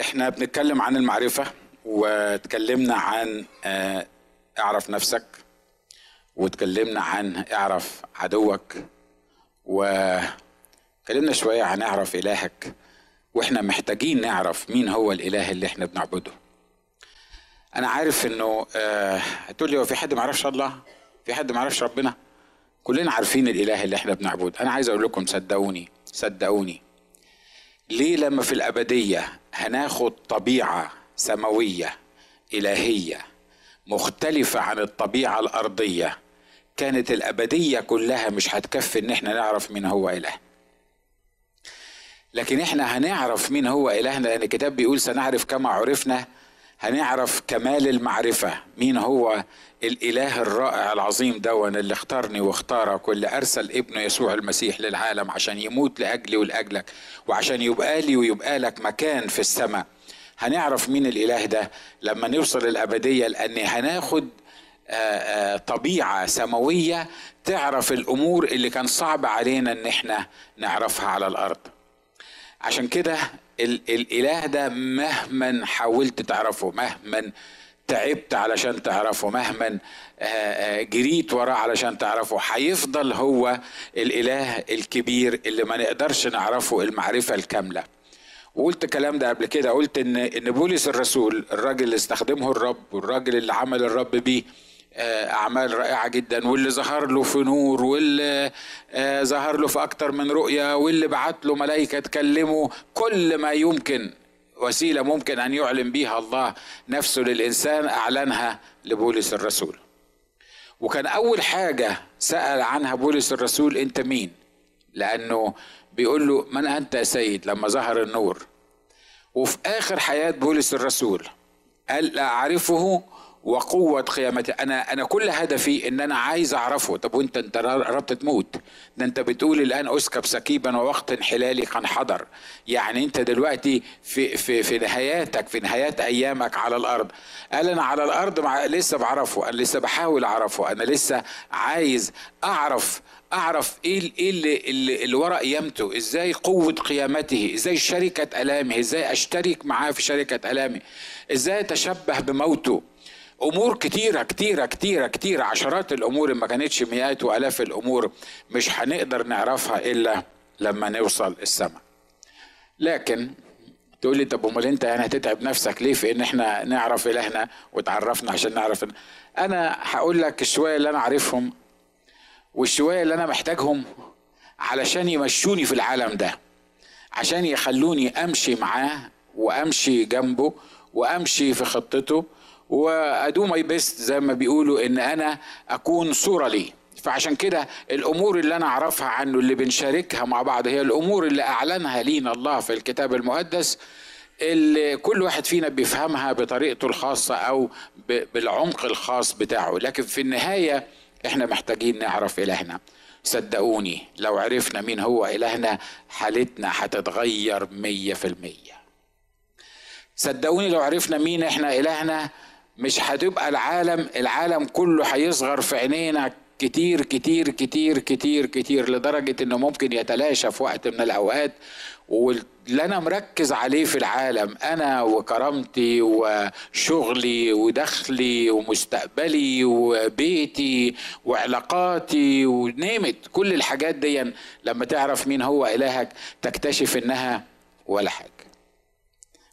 إحنا بنتكلم عن المعرفة واتكلمنا عن آه، اعرف نفسك واتكلمنا عن اعرف عدوك واتكلمنا شوية عن اعرف إلهك وإحنا محتاجين نعرف مين هو الإله اللي إحنا بنعبده. أنا عارف إنه آه، هتقول لي هو في حد ما يعرفش الله؟ في حد ما يعرفش ربنا؟ كلنا عارفين الإله اللي إحنا بنعبده. أنا عايز أقول لكم صدقوني صدقوني. ليه لما في الأبدية هناخد طبيعة سماوية إلهية مختلفة عن الطبيعة الأرضية كانت الأبدية كلها مش هتكفي إن إحنا نعرف مين هو إله. لكن إحنا هنعرف مين هو إلهنا لأن الكتاب بيقول سنعرف كما عرفنا هنعرف كمال المعرفة. مين هو الإله الرائع العظيم دون اللي اختارني واختارك واللي أرسل ابنه يسوع المسيح للعالم عشان يموت لأجلي ولأجلك وعشان يبقى لي ويبقى لك مكان في السماء. هنعرف مين الإله ده؟ لما نوصل الأبدية لأن هناخد آآ آآ طبيعة سماوية تعرف الأمور اللي كان صعب علينا إن إحنا نعرفها على الأرض. عشان كده الإله ده مهما حاولت تعرفه مهما تعبت علشان تعرفه مهما آه، آه، جريت وراه علشان تعرفه. هيفضل هو الإله الكبير اللي ما نقدرش نعرفه المعرفة الكاملة. وقلت الكلام ده قبل كده قلت إن إن بولس الرسول الراجل اللي استخدمه الرب والراجل اللي عمل الرب بيه آه، أعمال رائعة جدا واللي ظهر له في نور واللي آه، ظهر له في أكتر من رؤية واللي بعت له ملائكة تكلمه. كل ما يمكن وسيلة ممكن أن يعلن بها الله نفسه للإنسان أعلنها لبولس الرسول. وكان أول حاجة سأل عنها بولس الرسول أنت مين؟ لأنه بيقول له من أنت يا سيد؟ لما ظهر النور. وفي آخر حياة بولس الرسول قال لا أعرفه وقوة قيامته. أنا أنا كل هدفي إن أنا عايز أعرفه. طب وأنت أنت قربت تموت. ده أنت بتقول الآن أسكب سكيبا ووقت انحلالي قد حضر. يعني أنت دلوقتي في في في نهاياتك في نهايات أيامك على الأرض. قال أنا على الأرض مع لسه بعرفه. أنا لسه بحاول أعرفه. أنا لسه عايز أعرف أعرف إيه إيه اللي, اللي, اللي ورا قيامته. إزاي قوة قيامته؟ إزاي شركة الامه إزاي أشترك معاه في شركة الامه إزاي أتشبه بموته؟ أمور كتيرة كتيرة كتيرة كتيرة. عشرات الأمور ما كانتش مئات وألاف الأمور مش هنقدر نعرفها إلا لما نوصل السماء. لكن تقول لي طب أمال أنت يعني هتتعب نفسك ليه في إن إحنا نعرف إلهنا وتعرفنا عشان نعرف أنا هقول لك الشوية اللي أنا عارفهم والشوية اللي أنا محتاجهم علشان يمشوني في العالم ده عشان يخلوني أمشي معاه وأمشي جنبه وأمشي في خطته و I do my best زي ما بيقولوا إن أنا أكون صورة ليه. فعشان كده الأمور اللي أنا أعرفها عنه اللي بنشاركها مع بعض هي الأمور اللي أعلنها لينا الله في الكتاب المقدس اللي كل واحد فينا بيفهمها بطريقته الخاصة أو ب- بالعمق الخاص بتاعه. لكن في النهاية إحنا محتاجين نعرف إلهنا. صدقوني لو عرفنا مين هو إلهنا حالتنا هتتغير مية في المية. صدقوني لو عرفنا مين إحنا إلهنا مش هتبقى العالم العالم كله هيصغر في عينينا كتير كتير كتير كتير كتير لدرجة إنه ممكن يتلاشى في وقت من الأوقات. واللي أنا مركز عليه في العالم أنا وكرامتي وشغلي ودخلي ومستقبلي وبيتي وعلاقاتي ونيمت كل الحاجات دي لما تعرف مين هو إلهك تكتشف إنها ولا حاجة.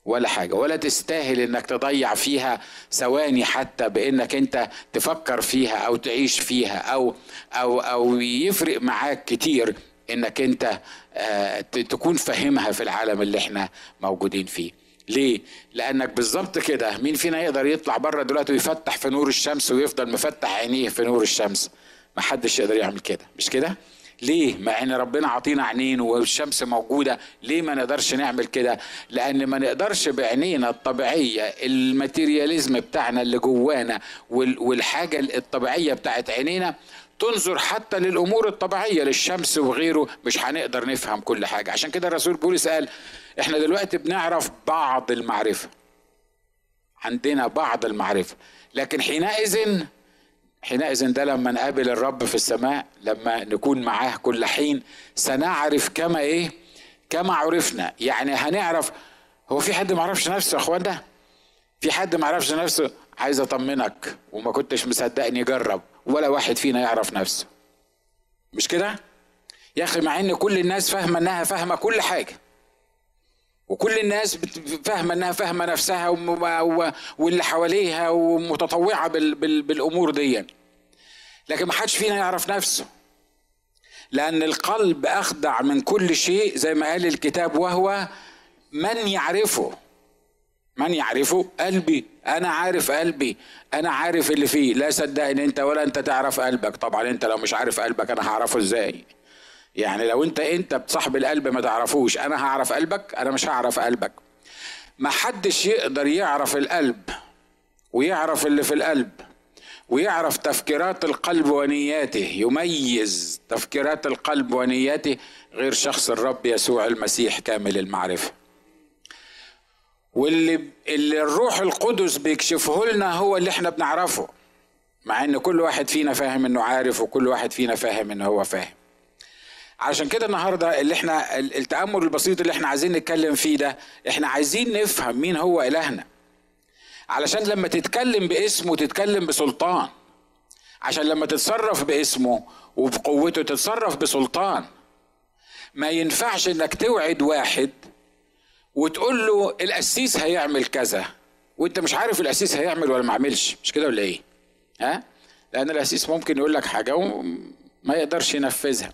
ولا حاجة ولا تستاهل إنك تضيع فيها ثواني حتى بإنك أنت تفكر فيها أو تعيش فيها أو أو أو يفرق معاك كتير إنك أنت آه، تكون فاهمها في العالم اللي إحنا موجودين فيه ليه؟ لأنك بالظبط كده مين فينا يقدر يطلع بره دلوقتي ويفتح في نور الشمس ويفضل مفتح عينيه في نور الشمس؟ محدش يقدر يعمل كده مش كده؟ ليه؟ مع إن ربنا عطينا عينين والشمس موجودة، ليه ما نقدرش نعمل كده؟ لأن ما نقدرش بعينينا الطبيعية الماتيرياليزم بتاعنا اللي جوانا وال- والحاجة الطبيعية بتاعت عينينا تنظر حتى للأمور الطبيعية للشمس وغيره مش هنقدر نفهم كل حاجة، عشان كده الرسول بولس قال إحنا دلوقتي بنعرف بعض المعرفة. عندنا بعض المعرفة، لكن حينئذ حينئذ ده لما نقابل الرب في السماء لما نكون معاه كل حين سنعرف كما إيه؟ كما عرفنا. يعني هنعرف هو في حد ما نفسه يا اخوانا في حد ما نفسه؟ عايز أطمنك وما كنتش مصدقني جرب. ولا واحد فينا يعرف نفسه. مش كده؟ يا أخي مع إن كل الناس فاهمة إنها فاهمة كل حاجة. وكل الناس فاهمة إنها فاهمة نفسها واللي حواليها ومتطوعة بالأمور دي. لكن ما حدش فينا يعرف نفسه. لأن القلب أخدع من كل شيء زي ما قال الكتاب وهو من يعرفه. من يعرفه؟ قلبي. أنا عارف قلبي. أنا عارف اللي فيه. لا صدقني أنت ولا أنت تعرف قلبك. طبعا أنت لو مش عارف قلبك أنا هعرفه إزاي؟ يعني لو انت انت بصاحب القلب ما تعرفوش أنا هعرف قلبك أنا مش هعرف قلبك. ما حدش يقدر يعرف القلب ويعرف اللي في القلب ويعرف تفكيرات القلب ونياته. يميز تفكيرات القلب ونياته غير شخص الرب يسوع المسيح كامل المعرفة. واللي اللي الروح القدس بيكشفه لنا هو اللي إحنا بنعرفه مع إن كل واحد فينا فاهم إنه عارف وكل واحد فينا فاهم انه هو فاهم. عشان كده النهارده اللي إحنا التأمل البسيط اللي إحنا عايزين نتكلم فيه ده إحنا عايزين نفهم مين هو إلهنا. علشان لما تتكلم باسمه تتكلم بسلطان. عشان لما تتصرف باسمه وبقوته تتصرف بسلطان. ما ينفعش إنك توعد واحد وتقول له القسيس هيعمل كذا وانت مش عارف القسيس هيعمل ولا ما عملش. مش كده ولا إيه؟ ها؟ لأن القسيس ممكن يقول لك حاجة وما يقدرش ينفذها.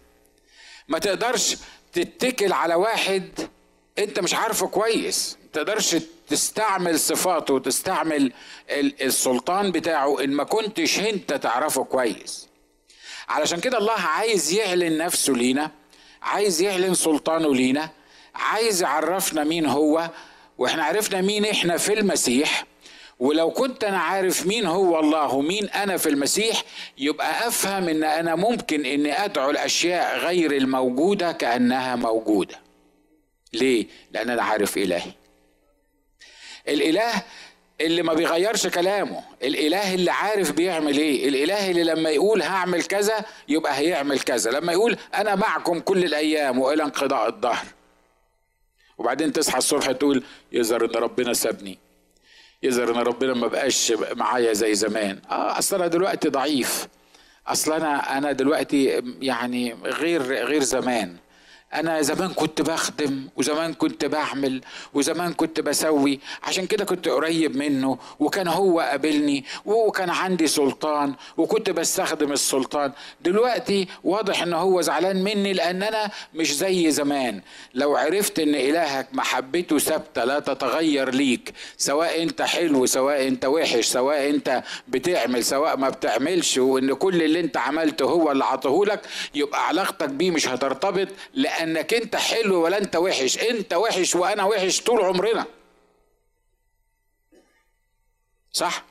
ما تقدرش تتكل على واحد انت مش عارفه كويس. ما تقدرش تستعمل صفاته وتستعمل السلطان بتاعه ان ما كنتش انت تعرفه كويس. علشان كده الله عايز يعلن نفسه لينا عايز يعلن سلطانه لينا عايز يعرفنا مين هو وإحنا عرفنا مين إحنا في المسيح. ولو كنت أنا عارف مين هو الله ومين أنا في المسيح يبقى أفهم إن أنا ممكن إني أدعو الأشياء غير الموجودة كأنها موجودة. ليه؟ لأن أنا عارف إلهي. الإله اللي ما بيغيرش كلامه الإله اللي عارف بيعمل إيه الإله اللي لما يقول هعمل كذا يبقى هيعمل كذا لما يقول أنا معكم كل الأيام وإلى انقضاء الدهر. وبعدين تصحى الصبح تقول يظهر إن ربنا سابني. يظهر إن ربنا ما بقاش معايا زي زمان. آه أصل أنا دلوقتي ضعيف. أصل أنا أنا دلوقتي يعني غير غير زمان. أنا زمان كنت بخدم وزمان كنت بعمل وزمان كنت بسوي. عشان كده كنت قريب منه وكان هو قابلني وكان عندي سلطان وكنت بستخدم السلطان. دلوقتي واضح إن هو زعلان مني لأن أنا مش زي زمان. لو عرفت إن إلهك محبته ثابتة لا تتغير ليك سواء أنت حلو سواء أنت وحش سواء أنت بتعمل سواء ما بتعملش وإن كل اللي أنت عملته هو اللي عطهولك يبقى علاقتك بيه مش هترتبط لأ لأنك أنت حلو ولا أنت وحش. أنت وحش وأنا وحش طول عمرنا. صح؟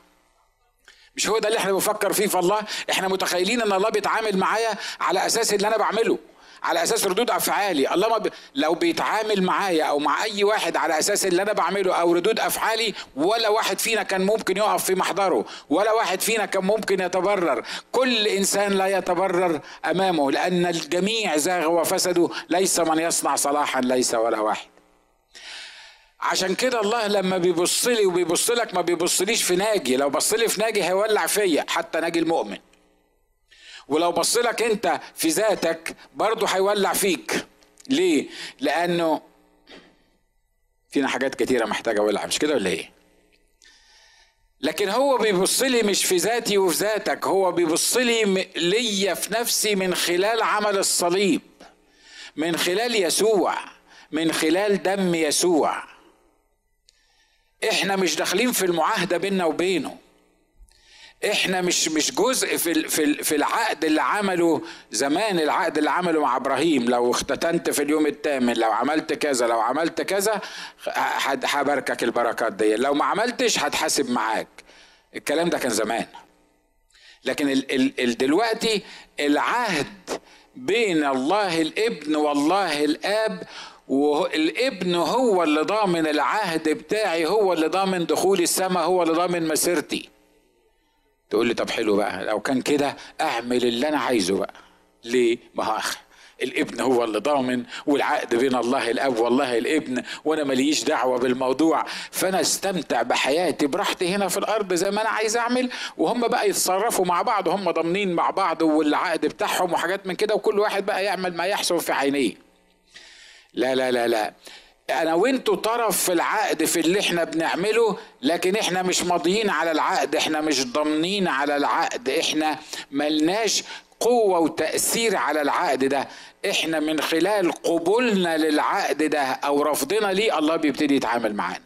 مش هو ده اللي إحنا بنفكر فيه في الله؟ إحنا متخيلين إن الله بيتعامل معايا على أساس اللي أنا بعمله. على أساس ردود أفعالي. الله ما ب... لو بيتعامل معايا أو مع أي واحد على أساس اللي أنا بعمله أو ردود أفعالي ولا واحد فينا كان ممكن يقف في محضره ولا واحد فينا كان ممكن يتبرر. كل إنسان لا يتبرر أمامه لأن الجميع زاغ وفسدوا ليس من يصنع صلاحا ليس ولا واحد. عشان كده الله لما بيبص لي وبيبص لك ما بيبصليش في ناجي. لو بص لي في ناجي هيولع فيا حتى ناجي المؤمن. ولو بص لك انت في ذاتك برضه هيولع فيك. ليه؟ لأنه فينا حاجات كتيرة محتاجة أولع مش كده ولا إيه؟ لكن هو بيبص لي مش في ذاتي وفي ذاتك هو بيبص لي ليا في نفسي من خلال عمل الصليب من خلال يسوع من خلال دم يسوع. إحنا مش داخلين في المعاهدة بيننا وبينه. إحنا مش مش جزء في في في العقد اللي عمله زمان العقد اللي عمله مع إبراهيم. لو اختتنت في اليوم الثامن لو عملت كذا لو عملت كذا هباركك البركات دي. لو ما عملتش هتحاسب معاك. الكلام ده كان زمان. لكن ال ال ال دلوقتي العهد بين الله الابن والله الآب والابن هو اللي ضامن العهد بتاعي هو اللي ضامن دخول السماء هو اللي ضامن مسيرتي. تقول لي طب حلو بقى لو كان كده أعمل اللي أنا عايزه بقى. ليه؟ ما الابن هو اللي ضامن والعقد بين الله الأب والله الابن وأنا ماليش دعوة بالموضوع. فأنا استمتع بحياتي براحتي هنا في الأرض زي ما أنا عايز أعمل وهم بقى يتصرفوا مع بعض هم ضامنين مع بعض والعقد بتاعهم وحاجات من كده وكل واحد بقى يعمل ما يحسن في عينيه. لا لا لا لا. أنا وانتوا طرف في العقد في اللي إحنا بنعمله لكن إحنا مش ماضيين على العقد إحنا مش ضامنين على العقد إحنا ملناش قوة وتأثير على العقد ده. إحنا من خلال قبولنا للعقد ده أو رفضنا ليه الله بيبتدي يتعامل معانا.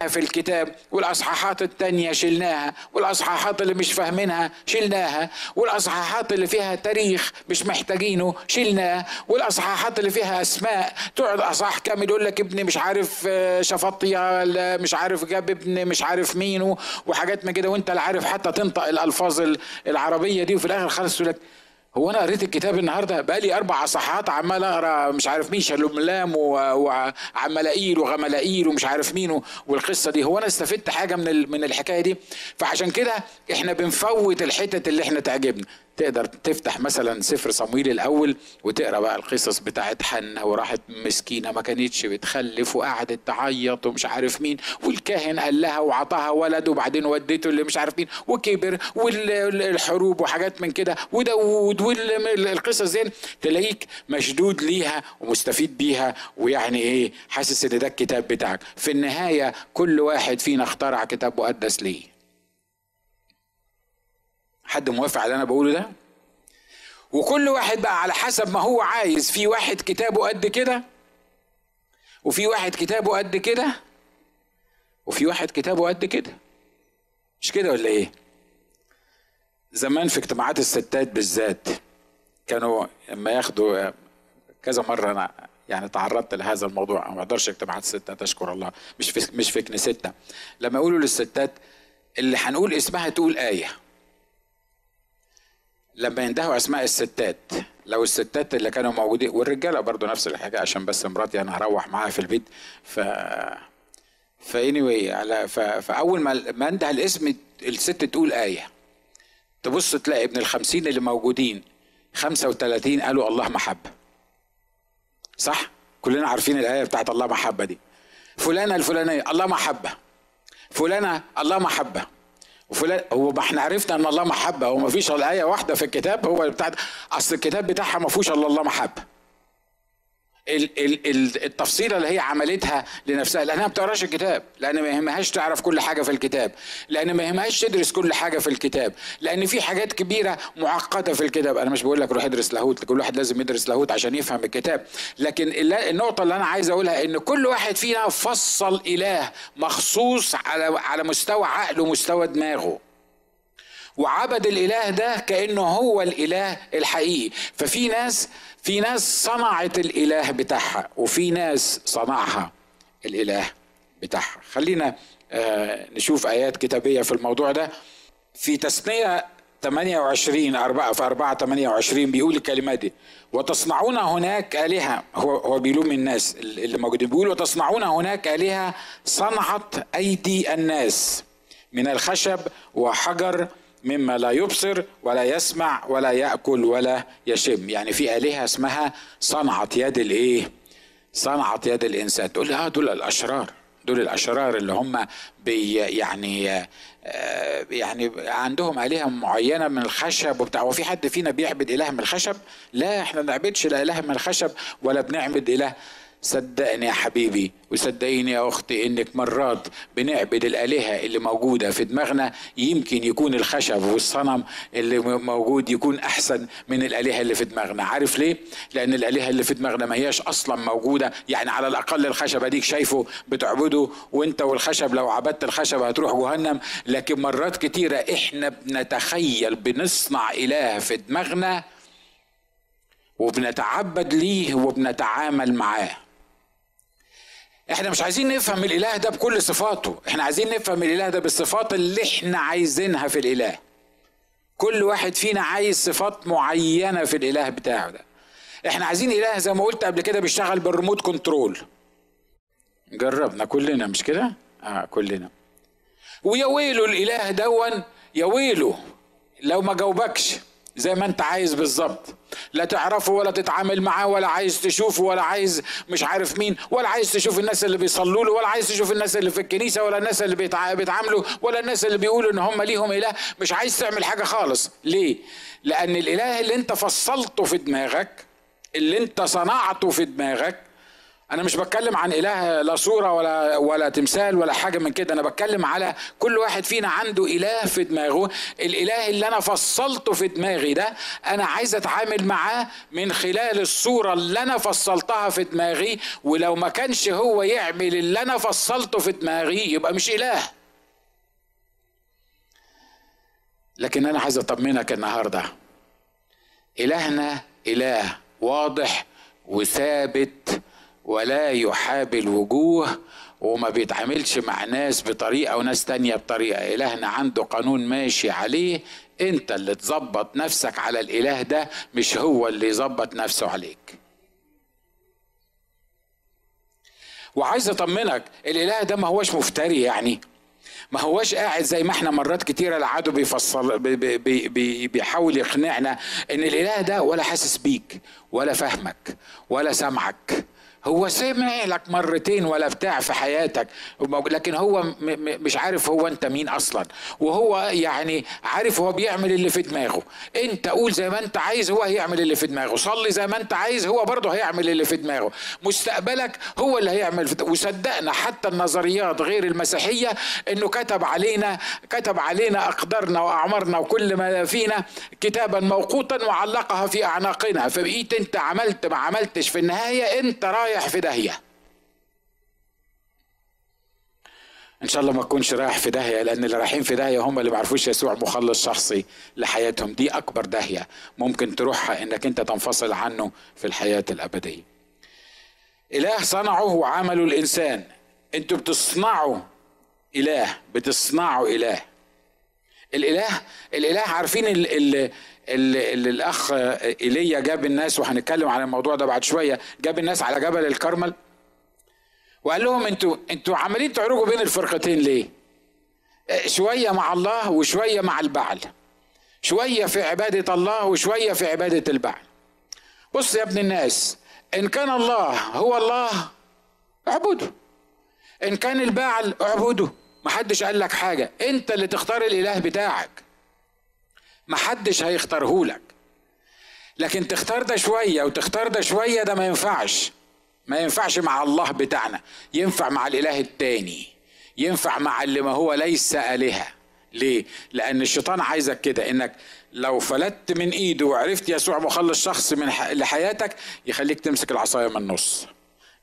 في الكتاب والأصحاحات التانية شلناها والأصحاحات اللي مش فاهمينها شلناها والأصحاحات اللي فيها تاريخ مش محتاجينه شلناه والأصحاحات اللي فيها أسماء تقعد أصحاح كامل يقول لك ابني مش عارف آه، شفطية مش عارف جاب ابن مش عارف مين وحاجات من كده وانت لا عارف حتى تنطق الألفاظ العربية دي وفي الآخر خالص يقول لك هو أنا قريت الكتاب النهارده بقالي أربع صفحات عمال أقرأ مش عارف مين شلوملام وعملائيل وغملائيل ومش عارف مين والقصة دي. هو أنا استفدت حاجة من من الحكاية دي؟ فعشان كده إحنا بنفوت الحتت اللي إحنا تعجبنا. تقدر تفتح مثلا سفر صمويل الأول وتقرأ بقى القصص بتاعت حنة وراحت مسكينة ما كانتش بتخلف وقعدت تعيط ومش عارف مين والكاهن قال لها وعطاها ولد وبعدين وديته اللي مش عارف مين وكبر والحروب وحاجات من كده وداود والقصص دي تلاقيك مشدود ليها ومستفيد بيها ويعني إيه حاسس إن ده الكتاب بتاعك. في النهاية كل واحد فينا اخترع كتاب مقدس ليه. حد موافق على اللي أنا بقوله ده؟ وكل واحد بقى على حسب ما هو عايز. في واحد كتابه قد كده وفي واحد كتابه قد كده وفي واحد كتابه قد كده. مش كده ولا إيه؟ زمان في اجتماعات الستات بالذات كانوا لما ياخدوا كذا مرة أنا يعني تعرضت لهذا الموضوع. ما أقدرش اجتماعات الستات أشكر الله. مش في مش في كنيستنا لما يقولوا للستات اللي هنقول اسمها تقول آية. لما يندهوا أسماء الستات لو الستات اللي كانوا موجودين والرجالة برضو نفس الحاجة عشان بس مراتي أنا هروح معاها في البيت. ف فاني على ف... فأول ما ما انده الاسم الست تقول آية. تبص تلاقي ابن الخمسين اللي موجودين خمسة وثلاثين قالوا الله محبة. صح؟ كلنا عارفين الآية بتاعت الله محبة دي. فلانة الفلانية الله محبة. فلانة الله محبة. وفلان هو ما إحنا عرفنا ان الله محبة هو ما فيش إلا إيه واحدة في الكتاب هو بتاع أصل الكتاب بتاعها ما فيهوش إلا الله محبة. التفصيلة اللي هي عملتها لنفسها لأنها ما بتقراش الكتاب لأن ما يهمهاش تعرف كل حاجة في الكتاب لأن ما يهمهاش تدرس كل حاجة في الكتاب لأن في حاجات كبيرة معقدة في الكتاب. أنا مش بقول لك روح ادرس لاهوت كل واحد لازم يدرس لاهوت عشان يفهم الكتاب. لكن النقطة اللي أنا عايز أقولها إن كل واحد فينا فصل إله مخصوص على على مستوى عقله ومستوى دماغه. وعبد الإله ده كأنه هو الإله الحقيقي. ففي ناس في ناس صنعت الإله بتاعها وفي ناس صنعها الإله بتاعها. خلينا آه نشوف آيات كتابية في الموضوع ده. في تثنية 28 4 في 4 28 بيقول الكلمات دي. وتصنعون هناك آلهة هو هو بيلوم الناس اللي موجودين. بيقول وتصنعون هناك آلهة صنعت أيدي الناس من الخشب وحجر مما لا يبصر ولا يسمع ولا يأكل ولا يشم. يعني في آلهة اسمها صنعت يد الإيه؟ صنعت يد الإنسان. تقول لي آه دول الأشرار. دول الأشرار اللي هم بي يعني آه يعني عندهم آلهة معينة من الخشب وبتاع. وفي حد فينا بيعبد إله من الخشب؟ لا إحنا ما بنعبدش لا إله من الخشب ولا بنعبد إله صدقني يا حبيبي وصدقيني يا أختي إنك مرات بنعبد الآلهة اللي موجودة في دماغنا يمكن يكون الخشب والصنم اللي موجود يكون أحسن من الآلهة اللي في دماغنا. عارف ليه؟ لأن الآلهة اللي في دماغنا ما هياش أصلا موجودة. يعني على الأقل الخشب اديك شايفه بتعبده وأنت والخشب لو عبدت الخشب هتروح جهنم. لكن مرات كتيرة إحنا بنتخيل بنصنع إله في دماغنا وبنتعبد ليه وبنتعامل معاه. إحنا مش عايزين نفهم الإله ده بكل صفاته. إحنا عايزين نفهم الإله ده بالصفات اللي إحنا عايزينها في الإله. كل واحد فينا عايز صفات معينة في الإله بتاعه ده. إحنا عايزين إله زي ما قلت قبل كده بيشتغل بالريموت كنترول. جربنا كلنا مش كده؟ آه كلنا. ويا ويله الإله دون يا ويله لو ما جاوبكش زي ما انت عايز بالظبط. لا تعرفه ولا تتعامل معاه ولا عايز تشوفه ولا عايز مش عارف مين ولا عايز تشوف الناس اللي بيصلوا له ولا عايز تشوف الناس اللي في الكنيسة ولا الناس اللي بيتعاملوا ولا الناس اللي بيقولوا إن هم ليهم إله. مش عايز تعمل حاجة خالص. ليه؟ لأن الإله اللي أنت فصلته في دماغك اللي أنت صنعته في دماغك أنا مش بتكلم عن إله لا صورة ولا ولا تمثال ولا حاجة من كده. أنا بتكلم على كل واحد فينا عنده إله في دماغه. الإله اللي أنا فصلته في دماغي ده أنا عايز أتعامل معاه من خلال الصورة اللي أنا فصلتها في دماغي. ولو ما كانش هو يعمل اللي أنا فصلته في دماغي يبقى مش إله. لكن أنا عايز أطمنك النهارده. إلهنا إله واضح وثابت ولا يحاب الوجوه وما بيتعاملش مع ناس بطريقة وناس تانية بطريقة. إلهنا عنده قانون ماشي عليه. أنت اللي تظبط نفسك على الإله ده مش هو اللي يظبط نفسه عليك. وعايز أطمنك الإله ده ما هوش مفتري يعني. ما هوش قاعد زي ما إحنا مرات كتيرة العدو بيفصل بي بي بي بيحاول يقنعنا إن الإله ده ولا حاسس بيك ولا فاهمك ولا سامعك. هو سمع لك مرتين ولا بتاع في حياتك لكن هو مش عارف هو انت مين أصلا. وهو يعني عارف هو بيعمل اللي في دماغه. انت قول زي ما انت عايز هو هيعمل اللي في دماغه. صلي زي ما انت عايز هو برضه هيعمل اللي في دماغه. مستقبلك هو اللي هيعمل في وصدقنا حتى النظريات غير المسيحية إنه كتب علينا كتب علينا أقدارنا وأعمارنا وكل ما فينا كتابا موقوتا وعلقها في أعناقنا. فبقيت أنت عملت ما عملتش. في النهاية أنت رايح رايح في داهية. إن شاء الله ما تكونش رايح في داهية لأن اللي رايحين في داهية هم اللي ما عرفوش يسوع مخلص شخصي لحياتهم. دي أكبر داهية ممكن تروحها إنك أنت تنفصل عنه في الحياة الأبدية. إله صنعه وعمله الإنسان. أنتوا بتصنعوا إله بتصنعوا إله. الإله الإله عارفين ال ال اللي, اللي الأخ إيليا جاب الناس وهنتكلم عن الموضوع ده بعد شوية جاب الناس على جبل الكرمل وقال لهم أنتوا أنتوا عمالين تعرجوا بين الفرقتين ليه؟ شوية مع الله وشوية مع البعل شوية في عبادة الله وشوية في عبادة البعل. بص يا ابن الناس إن كان الله هو الله اعبده إن كان البعل اعبده محدش قال لك حاجة. انت اللي تختار الإله بتاعك. محدش هيختارهولك لكن تختار ده شوية وتختار ده شوية ده ما ينفعش. ما ينفعش مع الله بتاعنا. ينفع مع الإله التاني. ينفع مع اللي ما هو ليس آلهة. ليه؟ لأن الشيطان عايزك كده إنك لو فلت من إيده وعرفت يسوع مخلص شخص من لحياتك يخليك تمسك العصاية من النص.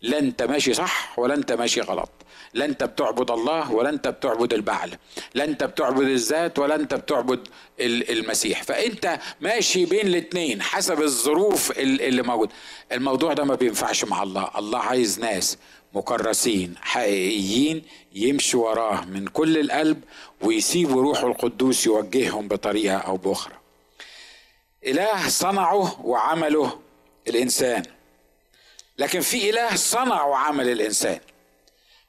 لا أنت ماشي صح ولا أنت ماشي غلط. لا انت بتعبد الله ولا انت بتعبد البعل لا انت بتعبد الذات ولا انت بتعبد المسيح. فأنت ماشي بين الاثنين حسب الظروف اللي موجود. الموضوع ده ما بينفعش مع الله. الله عايز ناس مكرسين حقيقيين يمشوا وراه من كل القلب ويسيبوا روحه القدوس يوجههم بطريقة أو بأخرى. إله صنعه وعمله الإنسان. لكن في إله صنع وعمل الإنسان.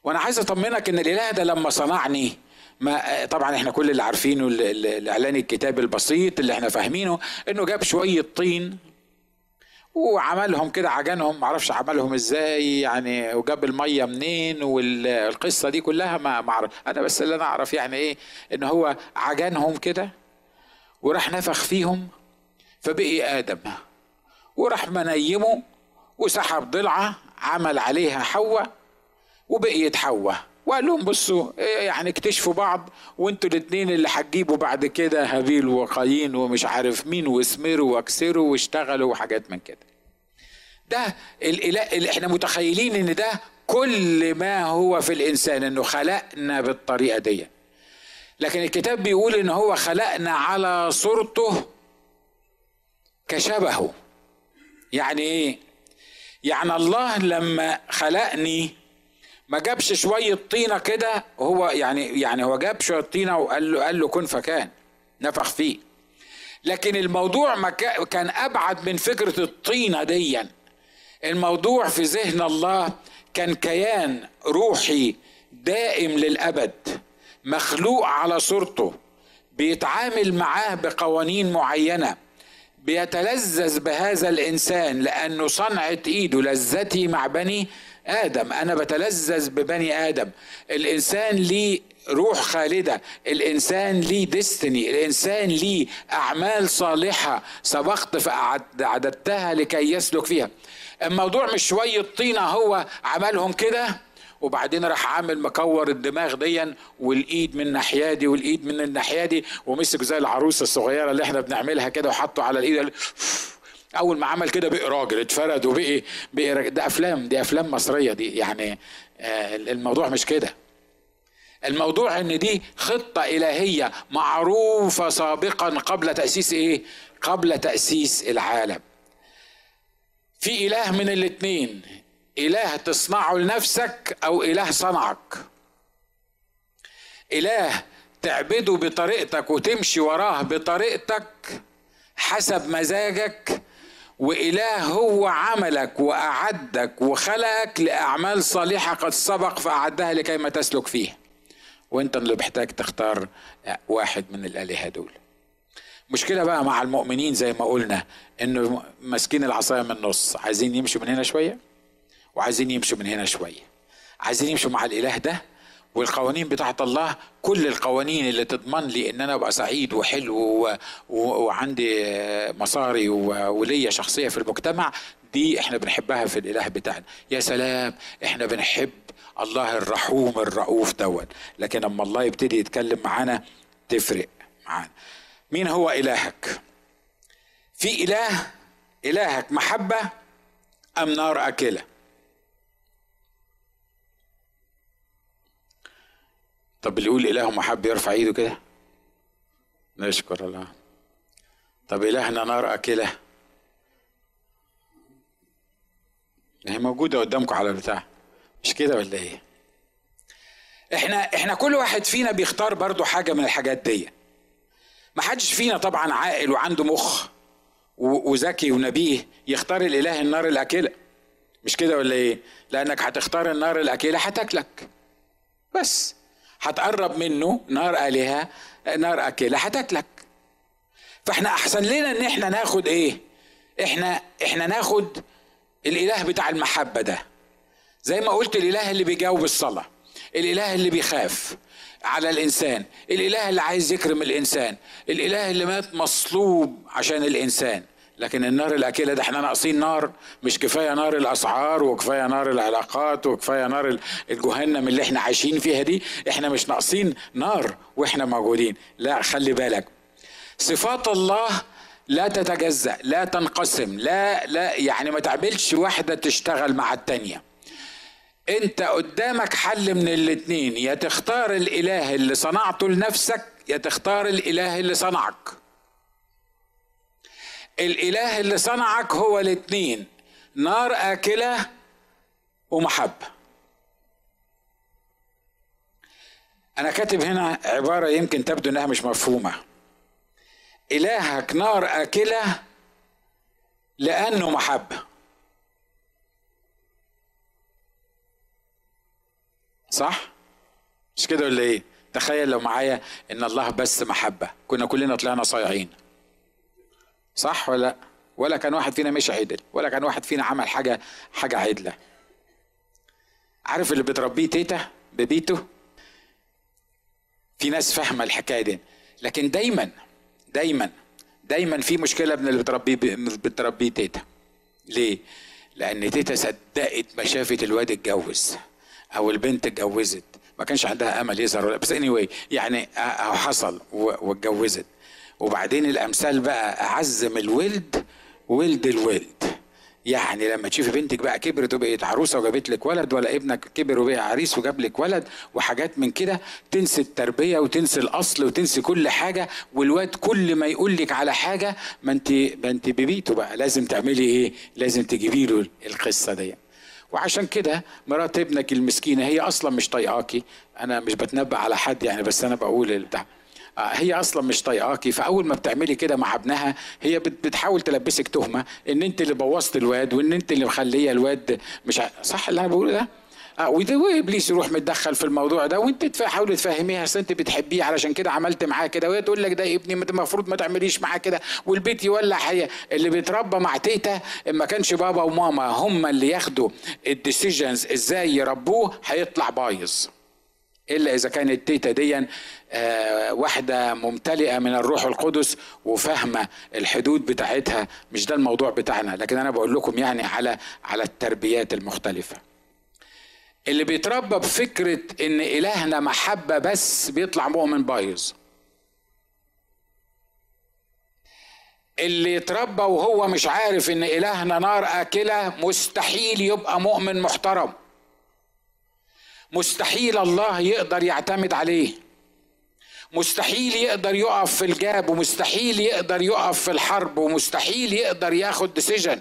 وأنا عايز اطمنك ان الاله ده لما صنعني ما طبعا إحنا كل اللي عارفينه الإعلان الكتابي البسيط اللي إحنا فاهمينه انه جاب شوية طين وعملهم كده عجنهم معرفش عملهم إزاي يعني وجاب المية منين والقصة دي كلها ما معرف أنا بس اللي أنا أعرف يعني إيه إن هو عجنهم كده وراح نفخ فيهم فبقي آدم. وراح منيمه وسحب ضلعة عمل عليها حواء وبقيت حواء وقال لهم بصوا يعني اكتشفوا بعض وانتوا الاثنين اللي هتجيبوا بعد كده هابيل وقايين ومش عارف مين واسمروا واكسروا واشتغلوا وحاجات من كده. ده الاله اللي إحنا متخيلين إن ده كل ما هو في الإنسان إنه خلقنا بالطريقة دي. لكن الكتاب بيقول إن هو خلقنا على صورته كشبهه. يعني إيه؟ يعني الله لما خلقني ما جابش شوية طينة كده هو يعني يعني هو جاب شوية طينة وقال له قال له كن فكان نفخ فيه. لكن الموضوع ما كان أبعد من فكرة الطينة ديا. الموضوع في ذهن الله كان كيان روحي دائم للأبد مخلوق على صورته بيتعامل معاه بقوانين معينة بيتلذذ بهذا الإنسان لأنه صنعه إيده لذتي مع بني آدم أنا بتلذذ ببني آدم. الإنسان ليه روح خالدة الإنسان ليه ديستني الإنسان ليه أعمال صالحة سبقت فأعددتها لكي يسلك فيها. الموضوع مش شوية طينه هو عملهم كده وبعدين راح عامل مكور الدماغ ديا والإيد من الناحية دي والإيد من الناحية دي ومسك زي العروسة الصغيرة اللي إحنا بنعملها كده وحطه على الإيد أول ما عمل كده بقي راجل اتفرد وبقي بقي ده أفلام دي أفلام مصرية دي يعني آه، الموضوع مش كده. الموضوع إن دي خطة إلهية معروفة سابقا قبل تأسيس إيه؟ قبل تأسيس العالم. في إله من الاثنين إله تصنعه لنفسك أو إله صنعك. إله تعبده بطريقتك وتمشي وراه بطريقتك حسب مزاجك وإله هو عملك وأعدك وخلقك لأعمال صالحة قد سبق فأعدها لكي تسلك فيها وأنت اللي محتاج تختار واحد من الآلهة دول. مشكلة بقى مع المؤمنين زي ما قلنا إنه ماسكين العصاية من النص. عايزين يمشوا من هنا شوية؟ وعايزين يمشوا من هنا شوية. عايزين يمشوا مع الإله ده؟ والقوانين بتاعت الله كل القوانين اللي تضمن لي إن أنا أبقى سعيد وحلو و... و... وعندي مصاري و... وليا شخصية في المجتمع دي إحنا بنحبها في الإله بتاعنا. يا سلام إحنا بنحب الله الرحوم الرؤوف دوت. لكن أما الله يبتدي يتكلم معانا تفرق معانا. مين هو إلهك؟ في إله إلهك محبة أم نار أكلة؟ طب اللي يقول إله محب يرفع إيده كده؟ نشكر الله. طب الهنا نار اكله هي موجودة قدامكم على البتاع. مش كده ولا إيه؟ إحنا إحنا كل واحد فينا بيختار برضو حاجة من الحاجات دي. ما حدش فينا طبعا عاقل وعنده مخ وذكي ونبيه يختار الإله النار الأكلة. مش كده ولا إيه؟ لأنك هتختار النار الأكلة هتاكلك. بس. هتقرب منه نار آلهة نار أكلة هتاكلك فإحنا أحسن لنا إن إحنا ناخد إيه؟ إحنا إحنا ناخد الإله بتاع المحبة ده. زي ما قلت الإله اللي بيجاوب الصلاة الإله اللي بيخاف على الإنسان الإله اللي عايز يكرم الإنسان الإله اللي مات مصلوب عشان الإنسان. لكن النار الاكله ده إحنا ناقصين نار مش كفاية نار الأسعار وكفاية نار العلاقات وكفاية نار الجهنم اللي إحنا عايشين فيها دي. إحنا مش ناقصين نار وإحنا موجودين. لا خلي بالك. صفات الله لا تتجزأ لا تنقسم لا لا يعني ما تعملش واحدة تشتغل مع التانية. أنت قدامك حل من الاتنين يا تختار الإله اللي صنعته لنفسك يا تختار الإله اللي صنعك. الإله اللي صنعك هو الاتنين. نار آكلة ومحبة. أنا كاتب هنا عبارة يمكن تبدو إنها مش مفهومة. إلهك نار آكلة لأنه محبة. صح؟ مش كده ولا إيه؟ تخيل لو معايا إن الله بس محبة. كنا كلنا طلعنا صايعين. صح ولا لا؟ ولا كان واحد فينا مش عدل ولا كان واحد فينا عمل حاجة حاجة عدلة. عارف اللي بتربيه تيتا ببيته؟ في ناس فاهمة الحكاية دي. لكن دايما دايما دايما في مشكلة من اللي بتربيه بتربيه تيتا. ليه؟ لأن تيتا صدقت ما شافت الواد اتجوز أو البنت اتجوزت. ما كانش عندها أمل يظهر بس اني anyway يعني حصل واتجوزت. وبعدين الأمثال بقى أعزم الولد ولد الولد. يعني لما تشوفي بنتك بقى كبرت وبقت عروسة وجابت لك ولد ولا ابنك كبر وبقى عريس وجاب لك ولد وحاجات من كده تنسي التربية وتنسي الأصل وتنسي كل حاجة. والواد كل ما يقول لك على حاجة ما انت ما انت ببيته بقى. لازم تعملي إيه؟ لازم تجيبي له القصة دي. وعشان كده مرات ابنك المسكينة هي أصلا مش طايقاكي. أنا مش بتنبأ على حد يعني بس أنا بقول البتاع. هي أصلا مش طايقاكي فأول ما بتعملي كده مع ابنها هي بتحاول تلبسك تهمة إن أنت اللي بوظت الواد وإن أنت اللي مخلية الواد مش صح اللي أنا بقوله ده؟ آه وابليس يروح متدخل في الموضوع ده وأنت تحاول تفهميها أصل أنت بتحبيه علشان كده عملت معاه كده وهي تقول لك ده ابني المفروض ما تعمليش معاه كده والبيت يولع حي اللي بيتربى مع تيتا ما كانش بابا وماما هم اللي ياخدوا الديسيجنز إزاي يربوه هيطلع بايظ. إلا إذا كانت تيتا دي آه واحدة ممتلئة من الروح القدس وفاهمة الحدود بتاعتها. مش ده الموضوع بتاعنا. لكن أنا بقول لكم يعني على على التربيات المختلفة. اللي بيتربى بفكرة إن إلهنا محبة بس بيطلع مؤمن بايظ. اللي يتربى وهو مش عارف إن إلهنا نار آكلة مستحيل يبقى مؤمن محترم. مستحيل الله يقدر يعتمد عليه. مستحيل يقدر يقف في ال gap ومستحيل يقدر يقف في الحرب ومستحيل يقدر ياخد decision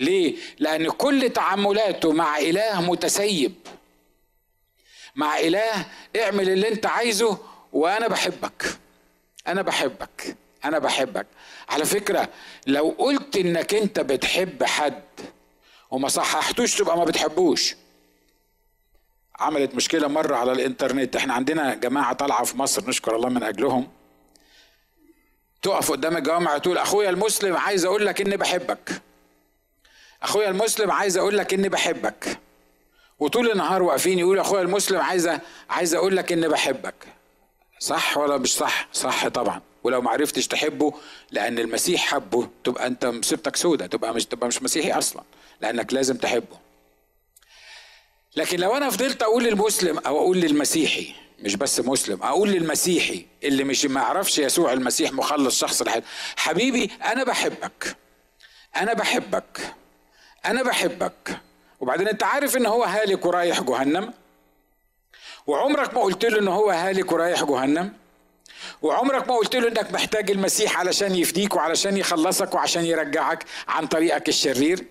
ليه؟ لأن كل تعاملاته مع إله متسيب. مع إله اعمل اللي أنت عايزه وأنا بحبك. أنا بحبك. أنا بحبك. على فكرة لو قلت إنك أنت بتحب حد وما صححتوش تبقى ما بتحبوش. عملت مشكلة مرة على الإنترنت. إحنا عندنا جماعة طالعة في مصر نشكر الله من أجلهم. تقف قدام الجامعة تقول أخويا المسلم عايز أقول لك إني بحبك. أخويا المسلم عايز أقول لك إني بحبك. وطول النهار واقفين يقول أخويا المسلم عايز عايز أقول لك إني بحبك. صح ولا مش صح؟ صح طبعا. ولو ما عرفتش تحبه لأن المسيح حبه تبقى أنت مصيبتك سودة تبقى مش تبقى مش مسيحي أصلا لأنك لازم تحبه. لكن لو أنا فضلت أقول للمسلم أو أقول للمسيحي مش بس مسلم أقول للمسيحي اللي مش ما يعرفش يسوع المسيح مخلص شخص الحياة حبيبي أنا بحبك. أنا بحبك. أنا بحبك. وبعدين أنت عارف إن هو هالك ورايح جهنم؟ وعمرك ما قلت له إن هو هالك ورايح جهنم؟ وعمرك ما قلت له إنك محتاج المسيح علشان يفديك وعلشان يخلصك وعشان يرجعك عن طريقك الشرير؟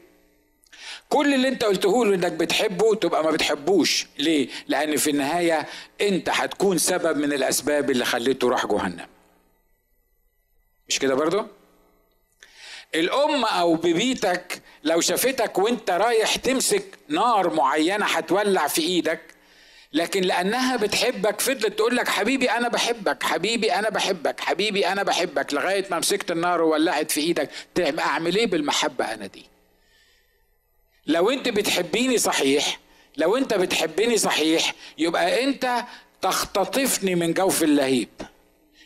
كل اللي انت قلته له انك بتحبه تبقى ما بتحبوش. ليه؟ لأن في النهاية انت هتكون سبب من الأسباب اللي خليته راح جهنم. مش كده برضو؟ الأم أو ببيتك لو شافتك وانت رايح تمسك نار معينة هتولع في إيدك لكن لأنها بتحبك فضلت تقول لك حبيبي أنا بحبك حبيبي أنا بحبك حبيبي أنا بحبك لغاية ما مسكت النار وولعت في إيدك. أعمل إيه بالمحبة أنا دي؟ لو انت بتحبيني صحيح لو انت بتحبني صحيح يبقى انت تختطفني من جوف اللهيب.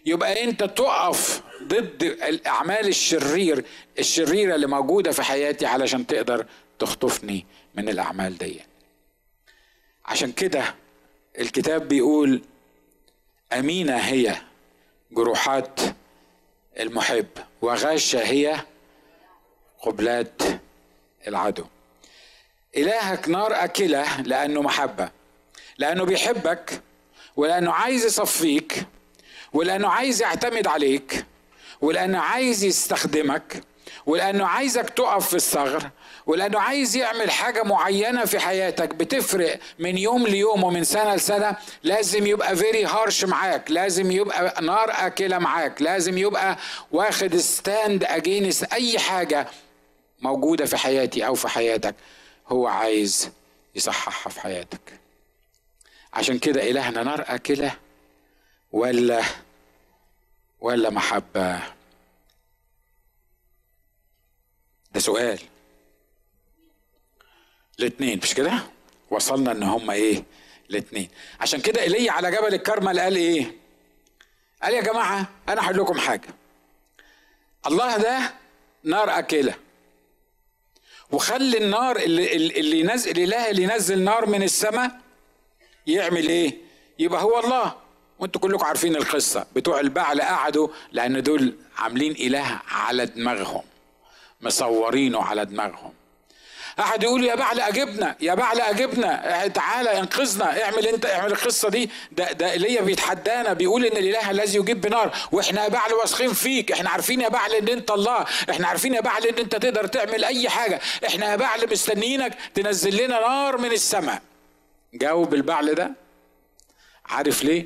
يبقى انت تقف ضد الأعمال الشرير الشريرة اللي موجودة في حياتي علشان تقدر تخطفني من الأعمال دي. عشان كده الكتاب بيقول أمينة هي جروحات المحب وغاشة هي قبلات العدو. إلهك نار أكلة لأنه محبة لأنه بيحبك ولأنه عايز يصفيك ولأنه عايز يعتمد عليك ولأنه عايز يستخدمك ولأنه عايزك تقف في الثغر ولأنه عايز يعمل حاجة معينة في حياتك بتفرق من يوم ليوم ومن سنة لسنة لازم يبقى very harsh معاك لازم يبقى نار أكلة معاك لازم يبقى واخد stand against أي حاجة موجودة في حياتي أو في حياتك. هو عايز يصححها في حياتك. عشان كده إلهنا نار أكلة ولا ولا محبة؟ ده سؤال. الاثنين مش كده؟ وصلنا إن هما إيه؟ الاثنين عشان كده ايليا على جبل الكرمل قال إيه؟ قال يا جماعة أنا هقول لكم حاجة. الله ده نار اكله وخلي النار اللي, اللي ينزل الاله اللي ينزل نار من السماء يعمل إيه؟ يبقى هو الله. وانتوا كلكم عارفين القصة. بتوع البعل قعدوا لأن دول عاملين إله على دماغهم مصورينه على دماغهم. أحد يقول يا بعل اجبنا يا بعل اجبنا تعالى انقذنا اعمل أنت اعمل القصة دي. ده ده ايليا بيتحدانا بيقول إن الإله الذي يجيب بنار. وإحنا يا بعل واثقين فيك إحنا عارفين يا بعل إن أنت الله إحنا عارفين يا بعل إن أنت تقدر تعمل أي حاجة. إحنا يا بعل مستنيينك تنزل لنا نار من السماء. جاوب البعل ده. عارف ليه؟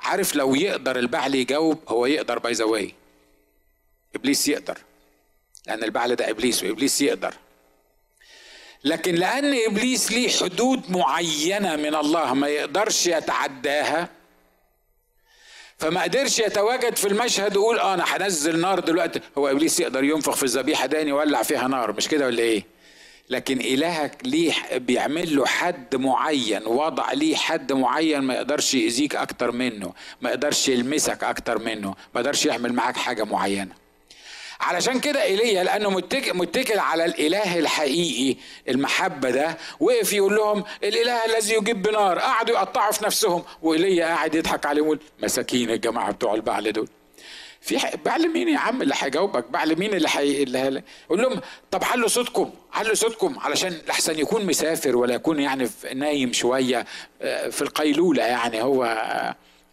عارف لو يقدر البعل يجاوب هو يقدر باي ذا إبليس يقدر. لأن البعل ده إبليس وإبليس يقدر. لكن لأن إبليس ليه حدود معينة من الله ما يقدرش يتعداها فما قدرش يتواجد في المشهد يقول آه أنا هنزل نار دلوقتي هو إبليس يقدر ينفخ في الذبيحة تاني يولع فيها نار مش كده ولا إيه؟ لكن إلهك ليه بيعمل له حد معين وضع ليه حد معين ما يقدرش يأذيك أكتر منه ما يقدرش يلمسك أكتر منه ما يقدرش يعمل معاك حاجة معينة. علشان كده إيليا لأنه متكل, متكل على الإله الحقيقي المحبة ده وقف يقول لهم الإله الذي يجيب بنار قعدوا يقطعوا في نفسهم وإيليا قاعد يضحك عليهم يقول مساكين الجماعة بتوع البعل دول. في بعل مين يا عم اللي هيجاوبك؟ بعل مين اللي حي... اللي قول لهم طب علوا صوتكم علوا صوتكم علشان لحسن يكون مسافر ولا يكون يعني نايم شوية آه، في القيلولة يعني هو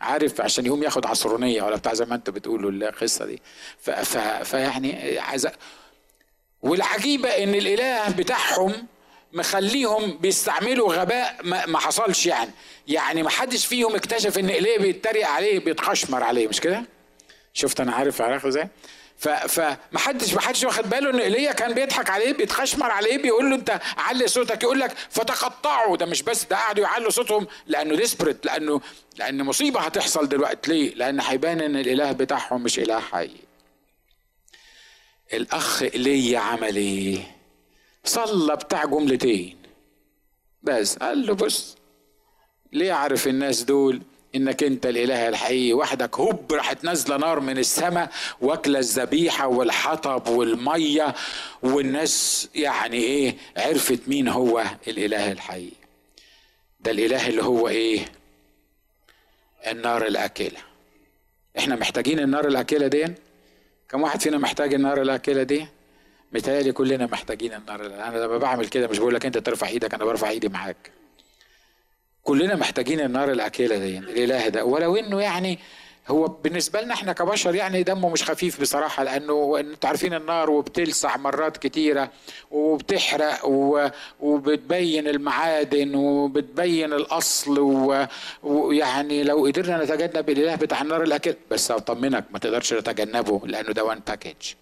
عارف عشان يقوم ياخد عصرونية ولا بتاع زي ما انت بتقولوا القصة دي. فيعني عايز والعجيبة إن الإله بتاعهم مخليهم بيستعملوا غباء ما, حصلش يعني. يعني ما حدش فيهم اكتشف إن ايليا بيتريق عليه بيتخشمر عليه مش كده؟ شفت أنا عارف عارف إزاي؟ فما حدش ما حدش واخد باله إن إيليا كان بيضحك عليه بيتخشمر عليه بيقول له أنت علي صوتك يقول لك فتقطعوا ده مش بس ده قعدوا يعلوا صوتهم لأنه ديسبريت لأنه لأن مصيبة هتحصل دلوقتي ليه؟ لأن هيبان إن الإله بتاعهم مش إله حي. الأخ إيليا عمل إيه؟ صلى بتاع جملتين بس قال له بص ليه عارف الناس دول إنك أنت الإله الحقيقي وحدك. هوب راحت نازلة نار من السماء واكلة الذبيحة والحطب والمية والناس يعني إيه عرفت مين هو الإله الحقيقي ده الإله اللي هو إيه؟ النار الأكلة. إحنا محتاجين النار الأكلة دي؟ كم واحد فينا محتاج النار الأكلة دي؟ متهيألي كلنا محتاجين النار أنا لما بعمل كده مش بقول لك أنت ترفع إيدك أنا برفع إيدي معاك. كلنا محتاجين النار الأكلة دي الإله ده. ولو إنه يعني هو بالنسبة لنا إحنا كبشر يعني دمه مش خفيف بصراحة لأنه أنتوا عارفين النار وبتلسع مرات كتيرة وبتحرق وبتبين المعادن وبتبين الأصل ويعني لو قدرنا نتجنب الإله بتاع النار الأكل بس أطمنك ما تقدرش تتجنبه لأنه ده وان باكج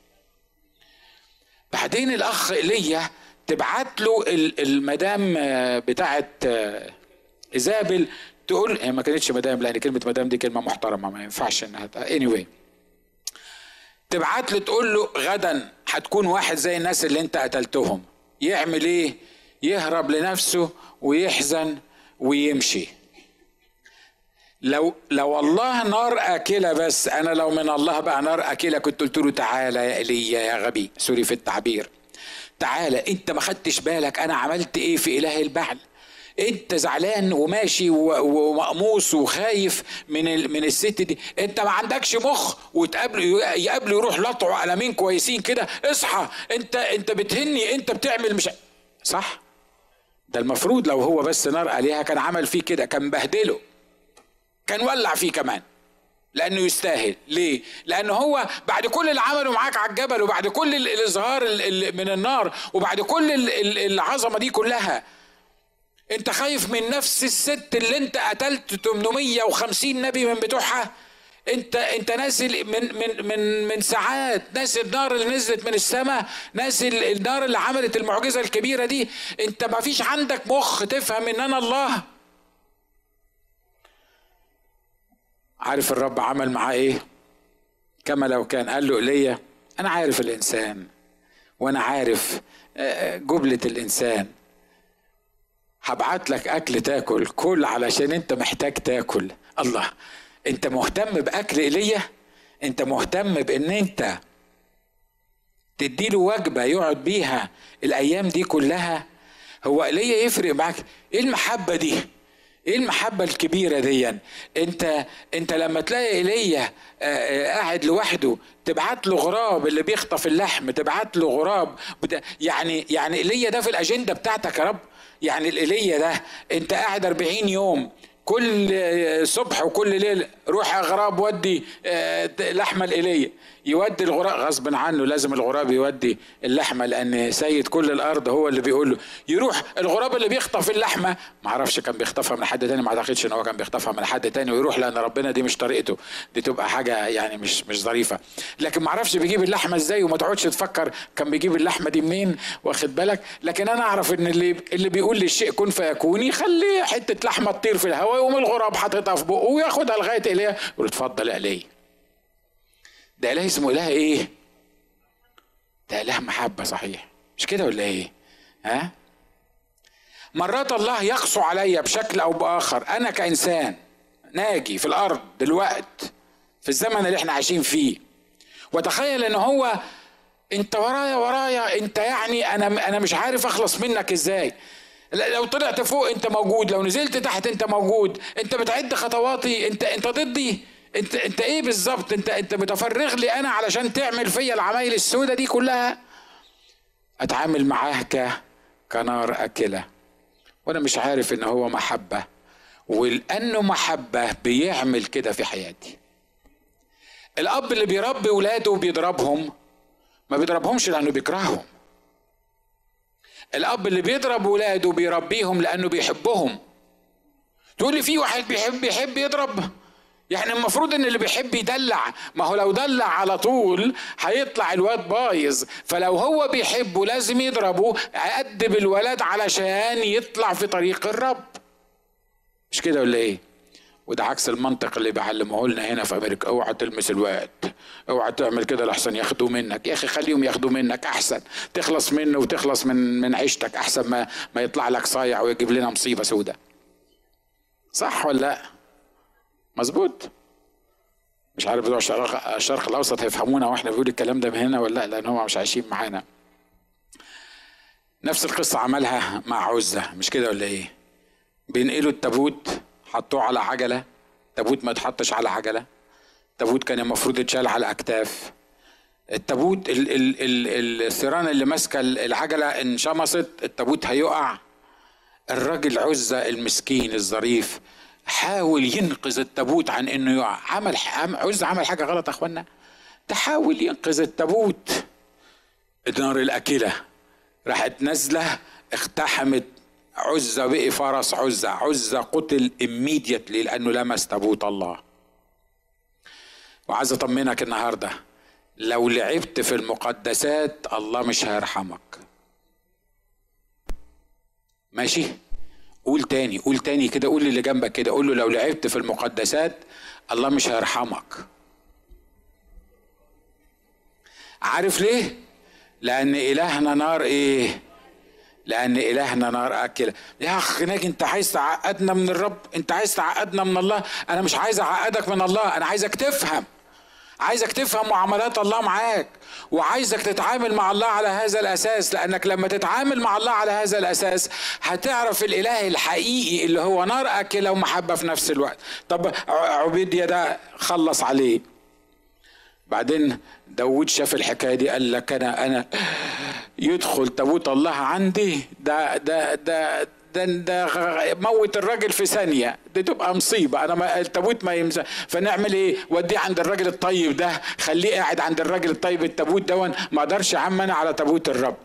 بعدين الأخ إيليا تبعت له المدام بتاعت ايزابل تقول هي ما كانتش مدام لأن كلمة مدام دي كلمة محترمة ما ينفعش إنها اني anyway. تبعت له تقول له غدا هتكون واحد زي الناس اللي أنت قتلتهم. يعمل إيه؟ يهرب لنفسه ويحزن ويمشي. لو لو الله نار أكلة بس أنا لو من الله بقى نار أكلة كنت قلت له تعالى يا ايليا يا غبي. سوري في التعبير. تعالى أنت ما خدتش بالك أنا عملت إيه في إله البعل؟ انت زعلان وماشي ومقموص وخايف من من الست دي. انت ما عندكش مخ وتقابله يقابله يروح لطعه قلمين كويسين كده. اصحى. انت انت بتهني. انت بتعمل مش صح؟ ده المفروض لو هو بس نار عليها كان عمل فيه كده كان بهدله. كان ولع فيه كمان. لأنه يستاهل. ليه؟ لأنه هو بعد كل اللي عمله معاك على الجبل وبعد كل الإظهار من النار وبعد كل العظمة دي كلها انت خايف من نفس الست اللي انت قتلت 850 نبي من بتوعها؟ انت انت ناسي من من من من ساعات ناسي النار اللي نزلت من السماء ناسي النار اللي عملت المعجزة الكبيرة دي. انت ما فيش عندك مخ تفهم ان أنا الله. عارف الرب عمل معاه إيه؟ كما لو كان قال له ايليا أنا عارف الإنسان وأنا عارف آه، جبله الإنسان. هبعت لك أكل تاكل. كل علشان أنت محتاج تاكل. الله أنت مهتم بأكل إيليا؟ أنت مهتم بإن أنت تديله وجبة يقعد بيها الأيام دي كلها؟ هو إيليا يفرق معاك؟ إيه المحبة دي؟ إيه المحبة الكبيرة دي؟ أنت أنت لما تلاقي إيليا آه، آه، قاعد لوحده تبعت له غراب اللي بيخطف اللحم تبعت له غراب يعني يعني إيليا ده في الأجندة بتاعتك يا رب؟ يعني الإيليا ده انت قاعد 40 يوم كل صبح وكل ليل روح اغراب ودي آه، لحمة الايليا يودي الغراب غصب عنه لازم الغراب يودي اللحمة لأن سيد كل الأرض هو اللي بيقول له. يروح الغراب اللي بيخطف اللحمة ما أعرفش كان بيخطفها من حد تاني ما أعتقدش إن هو كان بيخطفها من حد تاني ويروح لأن ربنا دي مش طريقته. دي تبقى حاجة يعني مش مش ظريفة. لكن ما أعرفش بيجيب اللحمة إزاي وما تقعدش تفكر كان بيجيب اللحمة دي منين واخد بالك؟ لكن أنا أعرف إن اللي اللي بيقول للشيء كن فيكون يخلي حتة لحمة تطير في الهواء ويقوم الغراب حاططها في بقه وياخدها لغاية ايليا يقول اتفضل يا ايليا ده إله اسمه إله إيه؟ ده إله محبة صحيح. مش كده ولا إيه؟ ها؟ مرات الله يقسو عليا بشكل أو بآخر. أنا كإنسان ناجي في الأرض دلوقت في الزمن اللي إحنا عايشين فيه. وتخيل إن هو أنت ورايا ورايا أنت يعني أنا أنا مش عارف أخلص منك إزاي. لو طلعت فوق انت موجود لو نزلت تحت انت موجود. انت بتعد خطواتي انت انت ضدي. انت انت إيه بالظبط؟ انت انت متفرغ لي أنا علشان تعمل فيا العمايل السوداء دي كلها؟ اتعامل معاه ك كنار أكلة. وأنا مش عارف ان هو محبة. ولأنه محبة بيعمل كده في حياتي. الأب اللي بيربي ولاده وبيضربهم ما بيضربهمش لأنه بيكرههم. الأب اللي بيضرب ولاده بيربيهم لأنه بيحبهم. تقول لي في واحد بيحب بيحب يضرب؟ يعني المفروض إن اللي بيحب يدلع. ما هو لو دلع على طول هيطلع الواد بايظ. فلو هو بيحبه لازم يضربه يأدب الولد علشان يطلع في طريق الرب. مش كده ولا إيه؟ وده عكس المنطق اللي بيعلموه لنا هنا في أمريكا. أوعى تلمس الواد. أوعى تعمل كده لحسن ياخدوه منك. يا أخي خليهم ياخدوه منك أحسن. تخلص منه وتخلص من من عيشتك أحسن ما ما يطلع لك صايع ويجيب لنا مصيبة سوداء صح ولا لا؟ مظبوط. مش عارف بتوع الشرق, الشرق الأوسط هيفهمونا وإحنا بنقول الكلام ده من هنا ولا لا لأن هم مش عايشين معانا. نفس القصة عملها مع عزة. مش كده ولا إيه؟ بينقلوا التابوت حطوه على عجلة. تابوت ما اتحطش على عجلة. التابوت كان المفروض يتشال على أكتاف. التابوت ال ال ال الثيران اللي ماسكة العجلة انشمصت التابوت هيقع. الراجل عزة المسكين الظريف حاول ينقذ التابوت عن إنه يقع. عمل عزة عمل حاجة غلط يا إخوانا؟ تحاول ينقذ التابوت. النار الأكلة راحت نازلة اقتحمت عزة بقي فرس عزة عزة قتل immediately لأنه لمس تابوت الله. وعايز أطمنك النهاردة لو لعبت في المقدسات الله مش هيرحمك. ماشي؟ قول تاني قول تاني كده قول اللي جنبك كده. قول له لو لعبت في المقدسات الله مش هيرحمك. عارف ليه؟ لأن إلهنا نار إيه؟ لأن إلهنا نار آكلة. يا اخ ناجي أنت عايز تعقدنا من الرب؟ أنت عايز تعقدنا من الله؟ أنا مش عايز أعقدك من الله أنا عايزك تفهم. عايزك تفهم معاملات الله معاك وعايزك تتعامل مع الله على هذا الأساس. لأنك لما تتعامل مع الله على هذا الأساس هتعرف الإله الحقيقي اللي هو نار آكلة ومحبة في نفس الوقت. طب عبيديا ده خلص عليه. بعدين داود شاف الحكاية دي قال لك أنا أنا يدخل تابوت الله عندي ده ده ده ده ده موت الراجل في ثانية. دي تبقى مصيبة. أنا ما التابوت ما يمسى فنعمل إيه؟ وديه عند الراجل الطيب ده خليه قاعد عند الراجل الطيب التابوت دون ما عم أنا على تابوت الرب.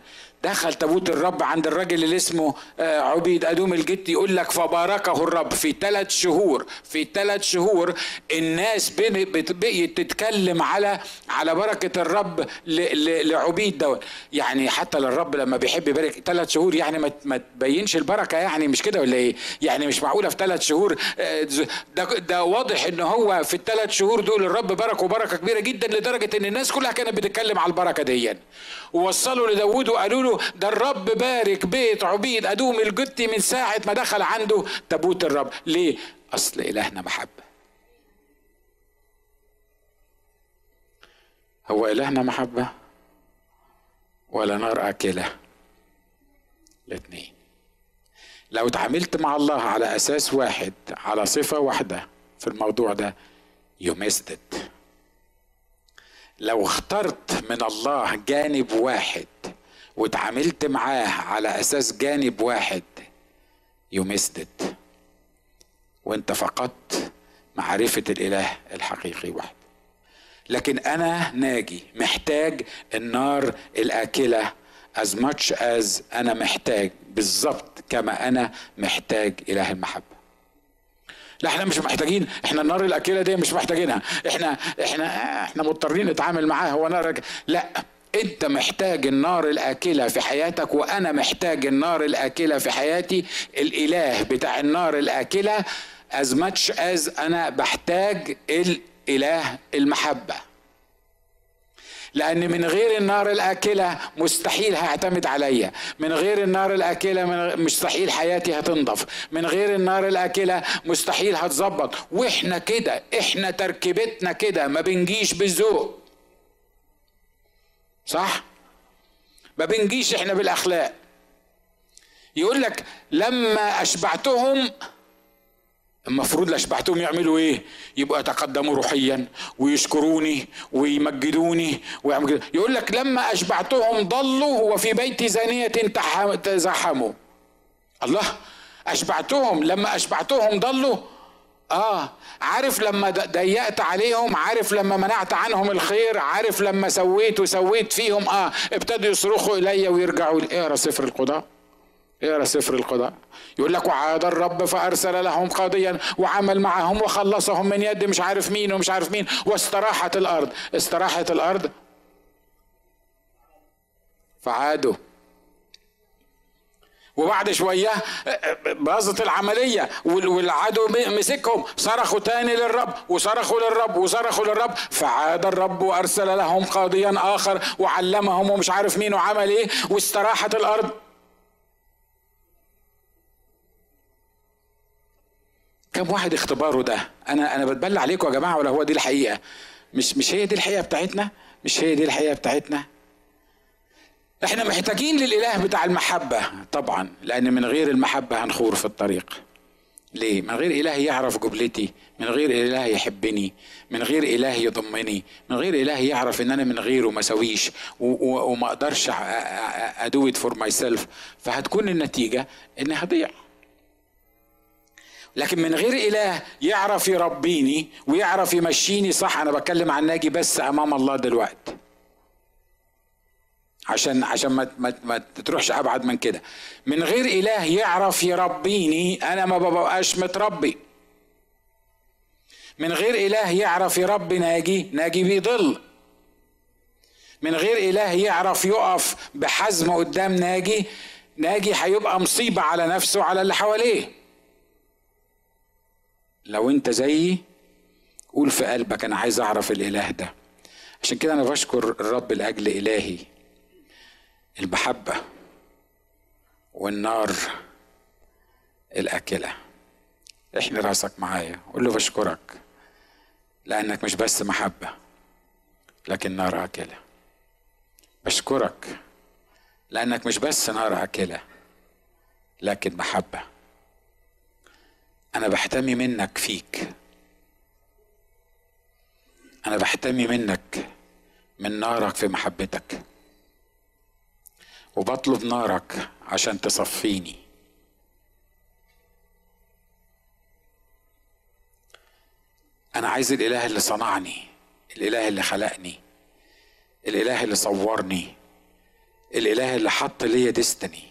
دخل تابوت الرب عند الراجل اللي اسمه آه، عبيد أدوم الجت يقول لك فباركه الرب في ثلاث شهور في ثلاث شهور الناس بقيت تتكلم على على بركة الرب لعبيد دوت يعني حتى للرب لما بيحب يبارك ثلاث شهور يعني ما تبينش البركة يعني مش كده ولا إيه؟ يعني مش معقولة في ثلاث شهور آه، ده, ده واضح إن هو في الثلاث شهور دول الرب باركه بركة كبيرة جدا لدرجة إن الناس كلها كانت بتتكلم على البركة دي ووصلوا لداود وقالوا له ده الرب بارك بيت عبيد أدوم الجتي من ساعة ما دخل عنده تابوت الرب. ليه؟ أصل إلهنا محبة. هو إلهنا محبة ولا نار آكلة الاثنين. لو تعاملت مع الله على أساس واحد على صفة واحدة في الموضوع ده it. لو اخترت من الله جانب واحد واتعاملت معاه على أساس جانب واحد يو وانت فقدت معرفة الإله الحقيقي وحده لكن أنا ناجي محتاج النار الآكلة as much as أنا محتاج بالظبط كما أنا محتاج إله المحبة. لا إحنا مش محتاجين إحنا النار الآكلة دي مش محتاجينها. إحنا إحنا إحنا مضطرين نتعامل معاها هو نار لا انت محتاج النار الآكلة في حياتك وأنا محتاج النار الآكلة في حياتي. الإله بتاع النار الآكلة as much as أنا بحتاج الإله المحبة. لأن من غير النار الآكلة مستحيل هعتمد عليا. من غير النار الآكلة من مستحيل حياتي هتنضف. من غير النار الآكلة مستحيل هتظبط. وإحنا كده إحنا تركيبتنا كده ما بنجيش بالذوق صح؟ ما بنجيش إحنا بالأخلاق. يقول لك لما أشبعتهم المفروض لأشبعتهم يعملوا إيه؟ يبقوا يتقدموا روحيا ويشكروني ويمجدوني ويعملوا يقول لك لما أشبعتهم ضلوا وفي بيت زانية تزحموا. الله أشبعتهم لما أشبعتهم ضلوا آه عارف لما ضيقت عليهم عارف لما منعت عنهم الخير عارف لما سويت وسويت فيهم آه ابتدوا يصرخوا الي ويرجعوا اقرا سفر القضاء؟ اقرا سفر القضاء؟ يقول لك وعاد الرب فأرسل لهم قاضيا وعمل معهم وخلصهم من يد مش عارف مين ومش عارف مين. واستراحت الأرض. استراحت الأرض. فعادوا. وبعد شوية باظت العملية والعدو مسكهم صرخوا تاني للرب وصرخوا للرب وصرخوا للرب فعاد الرب وأرسل لهم قاضيا آخر وعلمهم ومش عارف مين وعمل إيه واستراحت الأرض. كم واحد اختباره ده؟ أنا أنا بتبلى عليكم يا جماعة ولا هو دي الحقيقة؟ مش مش هي دي الحقيقة بتاعتنا؟ مش هي دي الحقيقة بتاعتنا؟ إحنا محتاجين للإله بتاع المحبة طبعا لأن من غير المحبة هنخور في الطريق. ليه؟ من غير إله يعرف جبلتي من غير إله يحبني من غير إله يضمني من غير إله يعرف إن أنا من غيره ما سويش وما أقدرش أ do it for myself فهتكون النتيجة اني هضيع لكن من غير إله يعرف يربيني ويعرف يمشيني صح أنا بتكلم عن ناجي بس أمام الله دلوقتي عشان عشان ما ما, ما تروحش أبعد من كده. من غير إله يعرف يربيني أنا ما ببقاش متربي. من غير إله يعرف يربي ناجي ناجي بيضل. من غير إله يعرف يقف بحزم قدام ناجي ناجي هيبقى مصيبة على نفسه وعلى اللي حواليه. لو أنت زيي قول في قلبك أنا عايز أعرف الإله ده. عشان كده أنا بشكر الرب لأجل إلهي. المحبه والنار الأكلة. احني راسك معايا قول له بشكرك لأنك مش بس محبة لكن نار أكلة. بشكرك لأنك مش بس نار أكلة لكن محبة. أنا بحتمي منك فيك. أنا بحتمي منك من نارك في محبتك. وبطلب نارك عشان تصفيني. أنا عايز الإله اللي صنعني الإله اللي خلقني الإله اللي صورني الإله اللي حط ليا ديستني.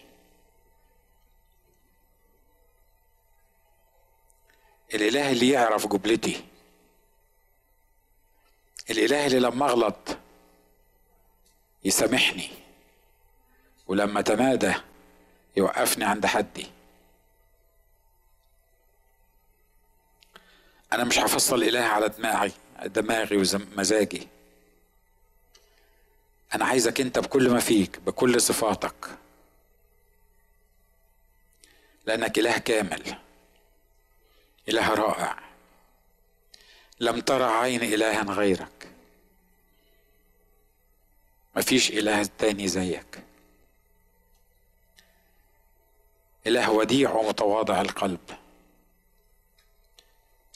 الإله اللي يعرف جبلتي. الإله اللي لما أغلط يسامحني. ولما تمادى يوقفني عند حدي. أنا مش هفصل إله على دماغي دماغي ومزاجي أنا عايزك أنت بكل ما فيك بكل صفاتك. لأنك إله كامل إله رائع. لم ترى عين إلها غيرك. مفيش إله تاني زيك. إله وديع ومتواضع القلب.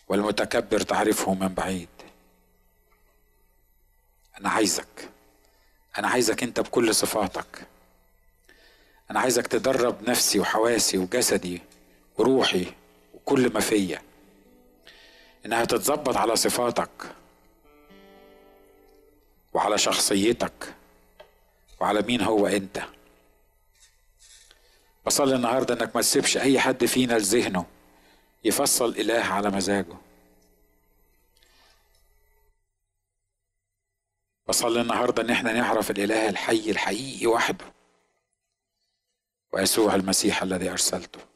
والمتكبر تعرفه من بعيد. أنا عايزك. أنا عايزك أنت بكل صفاتك. أنا عايزك تدرب نفسي وحواسي وجسدي وروحي كل ما فيا. إنها تتظبط على صفاتك وعلى شخصيتك وعلى مين هو أنت. بصلي النهارده إنك ما تسيبش أي حد فينا لذهنه يفصل إله على مزاجه. بصلي النهارده إن إحنا نعرف الإله الحي الحقيقي وحده ويسوع المسيح الذي أرسلته.